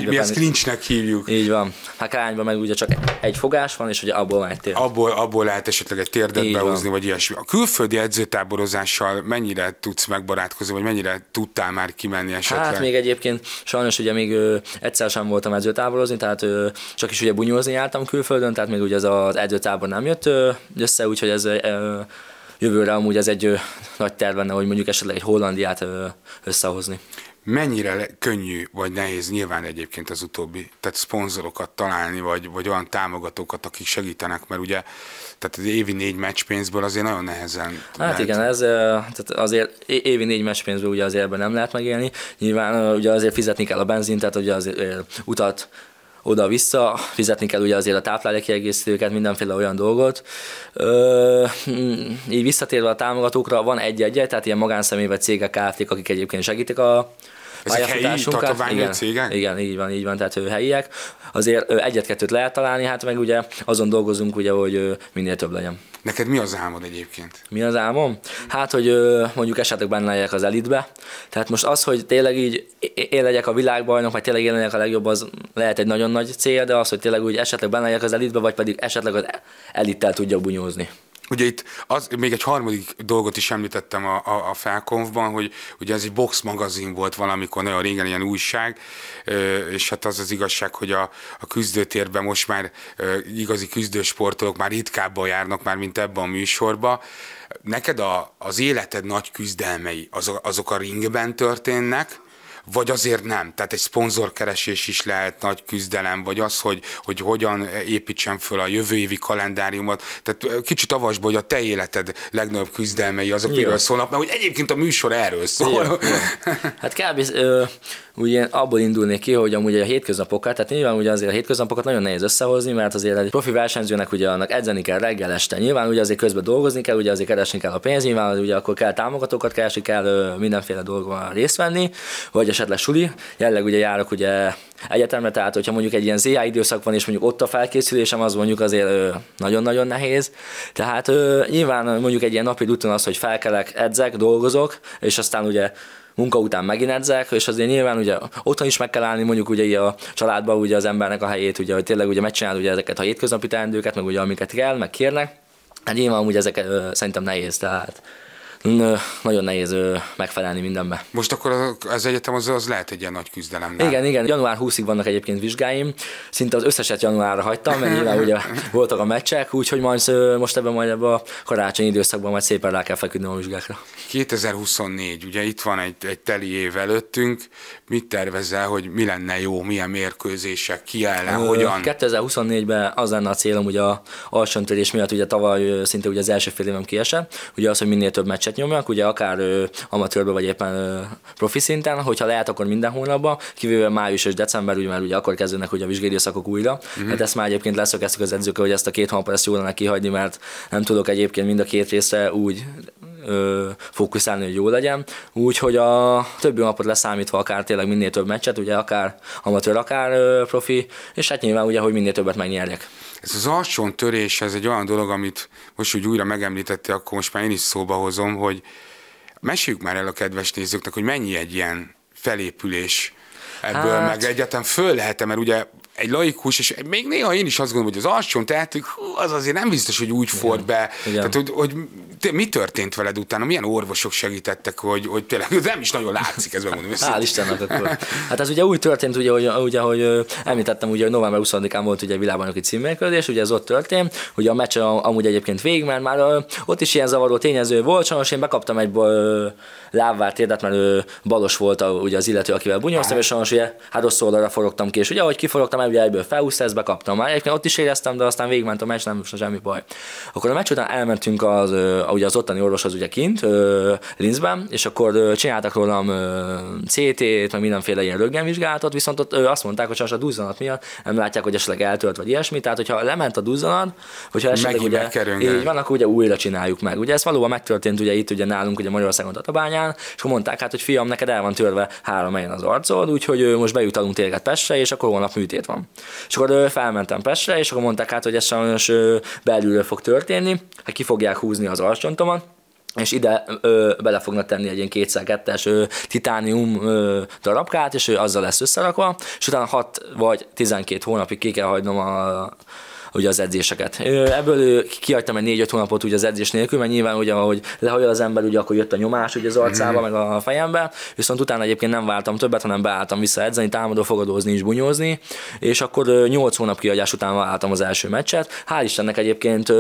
mi ezt clinchnek hívjuk. Így van. A kágyban meg ugye csak egy fogás van, és ugye abból lehet térd. Abból, abból lehet esetleg egy térdet van. vagy ilyesmi. A külföldi edzőtáborozással mennyire tudsz megbarátkozni, vagy mennyire tudtál már kimenni esetleg? Hát még egyébként sajnos ugye még ö, egyszer sem voltam edzőtáborozni, tehát ö, csak is ugye bunyózni jártam külföldön, tehát még ugye ez az edzőtábor nem jött ö, össze, úgyhogy ez jövőre amúgy ez egy nagy terv lenne, hogy mondjuk esetleg egy Hollandiát összehozni. Mennyire könnyű vagy nehéz nyilván egyébként az utóbbi, tehát szponzorokat találni, vagy, vagy olyan támogatókat, akik segítenek, mert ugye tehát az évi négy meccspénzből azért nagyon nehezen Hát lehet. igen, ez tehát azért évi négy meccspénzből ugye azért ebben nem lehet megélni. Nyilván ugye azért fizetni kell a benzint, tehát ugye azért utat oda-vissza, fizetni kell ugye azért a táplálékkiegészítőket, mindenféle olyan dolgot. Ö, így visszatérve a támogatókra, van egy-egy, tehát ilyen magánszemély vagy cégek, kft akik egyébként segítik a ezek helyi igen, cégek? Igen, így van, így van, tehát ő helyiek. Azért egyet-kettőt lehet találni, hát meg ugye azon dolgozunk, ugye, hogy minél több legyen. Neked mi az álmod egyébként? Mi az álmom? Hát, hogy mondjuk esetleg benne legyek az elitbe. Tehát most az, hogy tényleg így én legyek a világbajnok, vagy tényleg én legyek a legjobb, az lehet egy nagyon nagy cél, de az, hogy tényleg úgy esetleg benne legyek az elitbe, vagy pedig esetleg az elittel tudjak bunyózni. Ugye itt az, még egy harmadik dolgot is említettem a, a, a felkonfban, hogy ugye ez egy box magazin volt valamikor, nagyon régen ilyen újság, és hát az az igazság, hogy a, a küzdőtérben most már igazi küzdősportolók már ritkábban járnak már, mint ebben a műsorban. Neked a, az életed nagy küzdelmei, azok, azok a ringben történnek, vagy azért nem. Tehát egy szponzorkeresés is lehet nagy küzdelem, vagy az, hogy, hogy hogyan építsem föl a jövő évi kalendáriumot. Tehát kicsit avasd hogy a te életed legnagyobb küzdelmei azok, miről szólnak, mert hogy egyébként a műsor erről szól. Jó, jó. Hát kb. Ö, ugye abból indulnék ki, hogy amúgy a hétköznapokat, tehát nyilván ugye azért a hétköznapokat nagyon nehéz összehozni, mert azért egy profi versenyzőnek ugye annak edzeni kell reggel este. Nyilván ugye azért közben dolgozni kell, ugye azért keresni kell a pénzt, nyilván ugye akkor kell támogatókat keresni, kell mindenféle dolgokban részt venni, vagy esetleg suli. Jelleg ugye járok ugye egyetemre, tehát hogyha mondjuk egy ilyen ZA időszak van, és mondjuk ott a felkészülésem, az mondjuk azért nagyon-nagyon nehéz. Tehát nyilván mondjuk egy ilyen napi rutin az, hogy felkelek, edzek, dolgozok, és aztán ugye munka után megint edzek, és azért nyilván ugye otthon is meg kell állni mondjuk ugye a családban ugye az embernek a helyét, ugye, hogy tényleg ugye megcsinál ugye ezeket a hétköznapi teendőket, meg ugye amiket kell, meg kérnek. Hát nyilván ugye ezek ö, szerintem nehéz, tehát nagyon nehéz megfelelni mindenbe. Most akkor az egyetem az, az lehet egy ilyen nagy küzdelem. Nem? Igen, igen. Január 20-ig vannak egyébként vizsgáim. Szinte az összeset januárra hagytam, mert nyilván ugye voltak a meccsek, úgyhogy majd most ebben majd ebben a karácsonyi időszakban majd szépen rá kell feküdnöm a vizsgákra. 2024, ugye itt van egy, egy teli év előttünk. Mit tervezel, hogy mi lenne jó, milyen mérkőzések, ki ellen, Ö, hogyan? 2024-ben az lenne a célom, ugye a alsóntörés miatt ugye tavaly szinte ugye az első fél évem kiesett, ugye az, hogy minél több meccset nyomjak, ugye akár ö, amatőrbe vagy éppen ö, profi szinten, hogyha lehet, akkor minden hónapban, kivéve május és december, ugye, mert ugye akkor kezdődnek ugye a vizsgédőszakok újra. Mm-hmm. Hát ezt már egyébként leszögeztük az edzőkkel, hogy ezt a két hónapot ezt jól lenne kihagyni, mert nem tudok egyébként mind a két részre úgy ö, fókuszálni, hogy jó legyen. Úgyhogy a többi napot leszámítva akár tényleg minél több meccset, ugye akár amatőr, akár ö, profi, és hát nyilván ugye, hogy minél többet megnyerjek. Ez az alsón törés, ez egy olyan dolog, amit most úgy újra megemlítette, akkor most már én is szóba hozom, hogy meséljük már el a kedves nézőknek, hogy mennyi egy ilyen felépülés ebből, hát... meg egyáltalán föl lehet mert ugye egy laikus, és még néha én is azt gondolom, hogy az alsón tehetünk, az azért nem biztos, hogy úgy ford be. Igen. Tehát, hogy, hogy te, mi történt veled utána? Milyen orvosok segítettek, hogy, hogy tényleg nem is nagyon látszik, ez megmondom. Hál' Istennek akkor. Hát ez ugye úgy történt, ugye, hogy, ugye, hogy említettem, ugye, hogy november 20-án volt ugye világbajnoki címmérkőzés, ugye ez ott történt, ugye a meccs amúgy egyébként végig, mert már ott is ilyen zavaró tényező volt, sajnos én bekaptam egy lábvárt érdet, mert ő balos volt a, ugye az illető, akivel bunyóztam, és sajnos ugye hát rossz oldalra forogtam ki, és ugye ahogy kiforogtam, ugye egyből felhúzta, ezt bekaptam. Már egyébként ott is éreztem, de aztán végigment a meccs, nem semmi baj. Akkor a meccs után elmentünk az, ugye az ottani orvoshoz ugye kint, Linzben, és akkor csináltak rólam CT-t, meg mindenféle ilyen röntgenvizsgálatot, viszont ott azt mondták, hogy csak a duzzanat miatt nem látják, hogy esetleg eltölt vagy ilyesmi, tehát hogyha lement a duzzanat, hogyha esetleg ugye, így van, akkor ugye újra csináljuk meg. Ugye ez valóban megtörtént ugye itt ugye nálunk ugye Magyarországon Tatabányán, és akkor mondták hát, hogy fiam, neked el van törve három helyen az arcod, úgyhogy most bejutalunk téged Pestre, és akkor holnap műtét van. És akkor felmentem Pestre, és akkor mondták hát, hogy ez sajnos belülről fog történni, hát ki fogják húzni az arcsontomat, és ide ö, bele fognak tenni egy ilyen 2 titánium ö, darabkát, és ő azzal lesz összerakva, és utána 6 vagy 12 hónapig ki kell hagynom a, ugye az edzéseket. Ebből kihagytam egy négy-öt hónapot ugye az edzés nélkül, mert nyilván ugye, ahogy lehajol az ember, ugye akkor jött a nyomás ugye az arcába, meg a fejembe, viszont utána egyébként nem váltam többet, hanem beálltam vissza edzeni, támadó, fogadózni és bunyózni, és akkor nyolc hónap kihagyás után váltam az első meccset. Hál' Istennek egyébként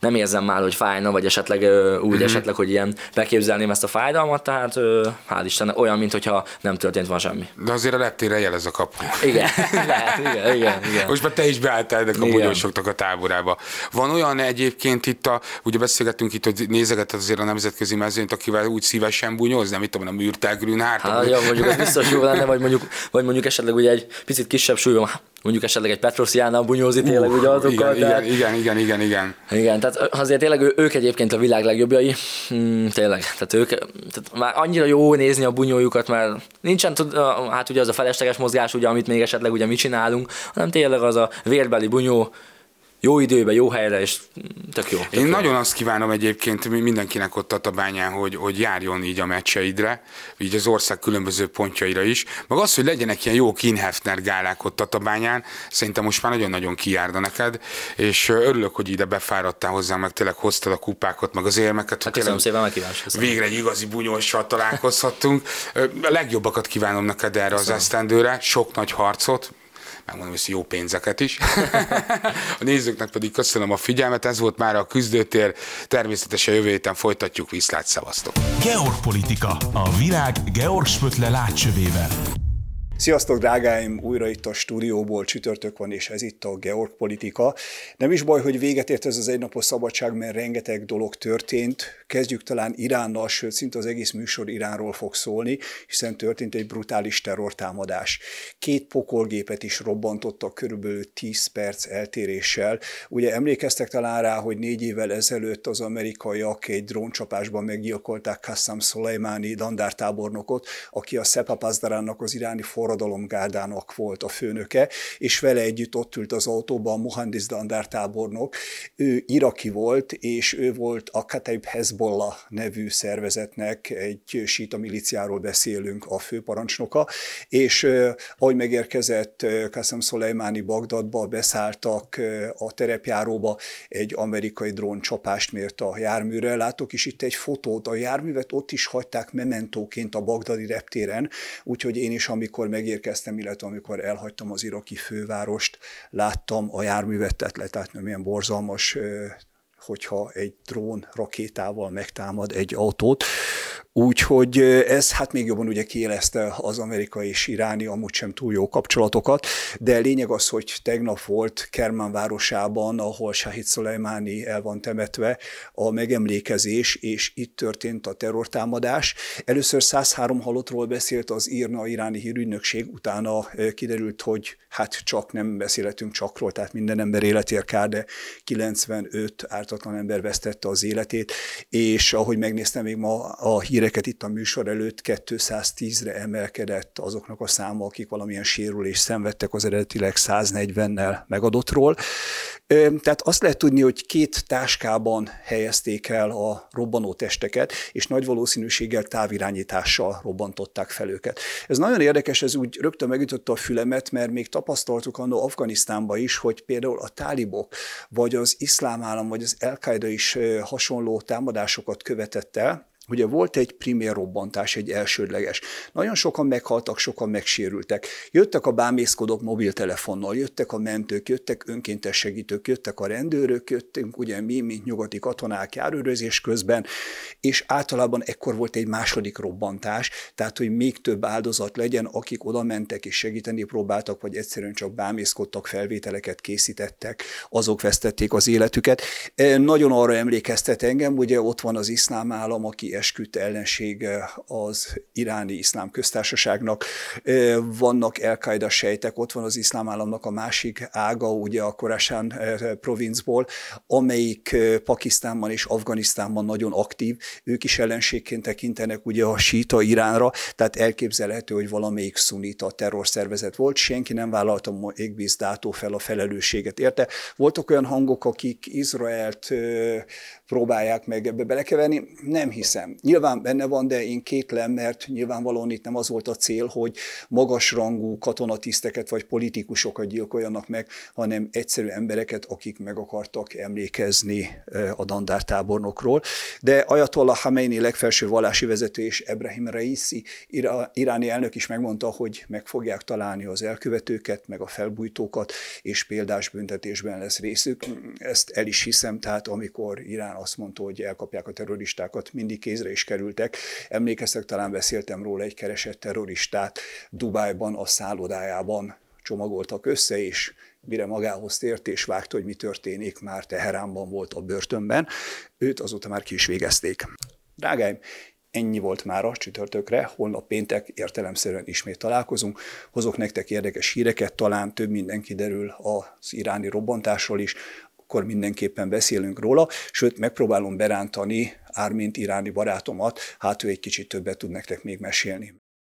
nem érzem már, hogy fájna, vagy esetleg úgy mm-hmm. esetleg, hogy ilyen beképzelném ezt a fájdalmat, tehát hál' Isten, olyan, mintha nem történt van semmi. De azért a leptére jelez a kapu. Igen, lehet, igen, igen, igen. Most már te is beálltál ennek a bunyósoknak a táborába. Van olyan egyébként itt a, ugye beszélgettünk itt, hogy nézegetett azért a nemzetközi mezőnyt, akivel úgy szívesen bunyóz, nem itt tudom, a Mürtel Grünhardt. Hát, ja, mondjuk ez biztos jó lenne, vagy mondjuk, vagy mondjuk esetleg ugye egy picit kisebb súlyom, mondjuk esetleg egy Petrosziánál bunyózni tényleg uh, ugye azokkal. Igen, tehát, igen, igen, igen, igen. Igen, tehát azért tényleg ők egyébként a világ legjobbjai. Hmm, tényleg, tehát ők tehát már annyira jó nézni a bunyójukat, mert nincsen, hát ugye az a felesleges mozgás, ugye, amit még esetleg ugye mi csinálunk, hanem tényleg az a vérbeli bunyó, jó időbe, jó helyre, és tök jó. Tök Én jó. nagyon azt kívánom egyébként mindenkinek ott a Tatabányán, hogy, hogy járjon így a meccseidre, így az ország különböző pontjaira is, meg az, hogy legyenek ilyen jó Kinhefner gálák ott Tatabányán, szerintem most már nagyon-nagyon kijárna neked, és örülök, hogy ide befáradtál hozzá, meg tényleg hoztad a kupákat, meg az érmeket. Hát köszönöm szépen, megkívánsz. Végre egy igazi bunyóssal találkozhattunk. A legjobbakat kívánom neked erre köszönöm. az esztendőre, sok nagy harcot, megmondom, hogy jó pénzeket is. a nézőknek pedig köszönöm a figyelmet, ez volt már a küzdőtér, természetesen jövő héten folytatjuk, viszlát, szevasztok! Georgpolitika, a világ Georg Spötle látcsövével. Sziasztok, drágáim! Újra itt a stúdióból csütörtök van, és ez itt a Georg Politika. Nem is baj, hogy véget ért ez az egynapos szabadság, mert rengeteg dolog történt. Kezdjük talán Iránnal, sőt, szinte az egész műsor Iránról fog szólni, hiszen történt egy brutális terrortámadás. Két pokolgépet is robbantottak körülbelül 10 perc eltéréssel. Ugye emlékeztek talán rá, hogy négy évvel ezelőtt az amerikaiak egy dróncsapásban meggyilkolták Qassam Soleimani dandártábornokot, aki a Sepa Pazdarannak az iráni for forradalomgárdának volt a főnöke, és vele együtt ott ült az autóban a Mohandis Dandár tábornok. Ő iraki volt, és ő volt a Kataib Hezbollah nevű szervezetnek, egy síta miliciáról beszélünk, a főparancsnoka, és ahogy megérkezett Qasem Soleimani Bagdadba, beszálltak a terepjáróba, egy amerikai drón csapást mért a járműre. Látok is itt egy fotót, a járművet ott is hagyták mementóként a bagdadi reptéren, úgyhogy én is, amikor megérkeztem, illetve amikor elhagytam az iraki fővárost, láttam a járművet, tehát letátni milyen borzalmas hogyha egy drón rakétával megtámad egy autót. Úgyhogy ez hát még jobban ugye kielezte az amerikai és iráni amúgy sem túl jó kapcsolatokat, de lényeg az, hogy tegnap volt Kermán városában, ahol Shahid Soleimani el van temetve, a megemlékezés, és itt történt a terrortámadás. Először 103 halottról beszélt az írna iráni hírügynökség, utána kiderült, hogy hát csak nem beszélhetünk csakról, tehát minden ember életér kár, de 95 ártatlan ember vesztette az életét, és ahogy megnéztem még ma a híre híreket itt a műsor előtt 210-re emelkedett azoknak a száma, akik valamilyen sérülést szenvedtek az eredetileg 140-nel megadottról. Tehát azt lehet tudni, hogy két táskában helyezték el a robbanó testeket, és nagy valószínűséggel távirányítással robbantották fel őket. Ez nagyon érdekes, ez úgy rögtön megütötte a fülemet, mert még tapasztaltuk annó Afganisztánban is, hogy például a tálibok, vagy az iszlám állam, vagy az el is hasonló támadásokat követett el, Ugye volt egy primér robbantás, egy elsődleges. Nagyon sokan meghaltak, sokan megsérültek. Jöttek a bámészkodók mobiltelefonnal, jöttek a mentők, jöttek önkéntes segítők, jöttek a rendőrök, jöttünk ugye mi, mint nyugati katonák járőrözés közben, és általában ekkor volt egy második robbantás, tehát hogy még több áldozat legyen, akik oda mentek és segíteni próbáltak, vagy egyszerűen csak bámészkodtak, felvételeket készítettek, azok vesztették az életüket. Nagyon arra emlékeztet engem, ugye ott van az iszlám állam, aki esküdt ellensége az iráni iszlám köztársaságnak. Vannak el sejtek, ott van az iszlám államnak a másik ága, ugye a Korásán provincból, amelyik Pakisztánban és Afganisztánban nagyon aktív. Ők is ellenségként tekintenek ugye a síta Iránra, tehát elképzelhető, hogy valamelyik szunita terrorszervezet volt. Senki nem vállalta égbízdátó fel a felelősséget érte. Voltak olyan hangok, akik Izraelt próbálják meg ebbe belekeverni. Nem hiszem. Nyilván benne van, de én kétlem, mert nyilvánvalóan itt nem az volt a cél, hogy magasrangú katonatiszteket vagy politikusokat gyilkoljanak meg, hanem egyszerű embereket, akik meg akartak emlékezni a dandártábornokról. De Ayatollah Khamenei legfelső vallási vezető és Ebrahim Raisi, iráni elnök is megmondta, hogy meg fogják találni az elkövetőket, meg a felbújtókat, és példás büntetésben lesz részük. Ezt el is hiszem, tehát amikor Irán azt mondta, hogy elkapják a terroristákat, mindig kézre is kerültek. Emlékeztek, talán beszéltem róla egy keresett terroristát Dubájban, a szállodájában csomagoltak össze, és mire magához tért és vágta, hogy mi történik, már Teheránban volt a börtönben, őt azóta már ki is végezték. Drágáim, ennyi volt már a csütörtökre, holnap péntek értelemszerűen ismét találkozunk. Hozok nektek érdekes híreket, talán több minden kiderül az iráni robbantásról is, akkor mindenképpen beszélünk róla, sőt megpróbálom berántani Ármint iráni barátomat, hát ő egy kicsit többet tud nektek még mesélni.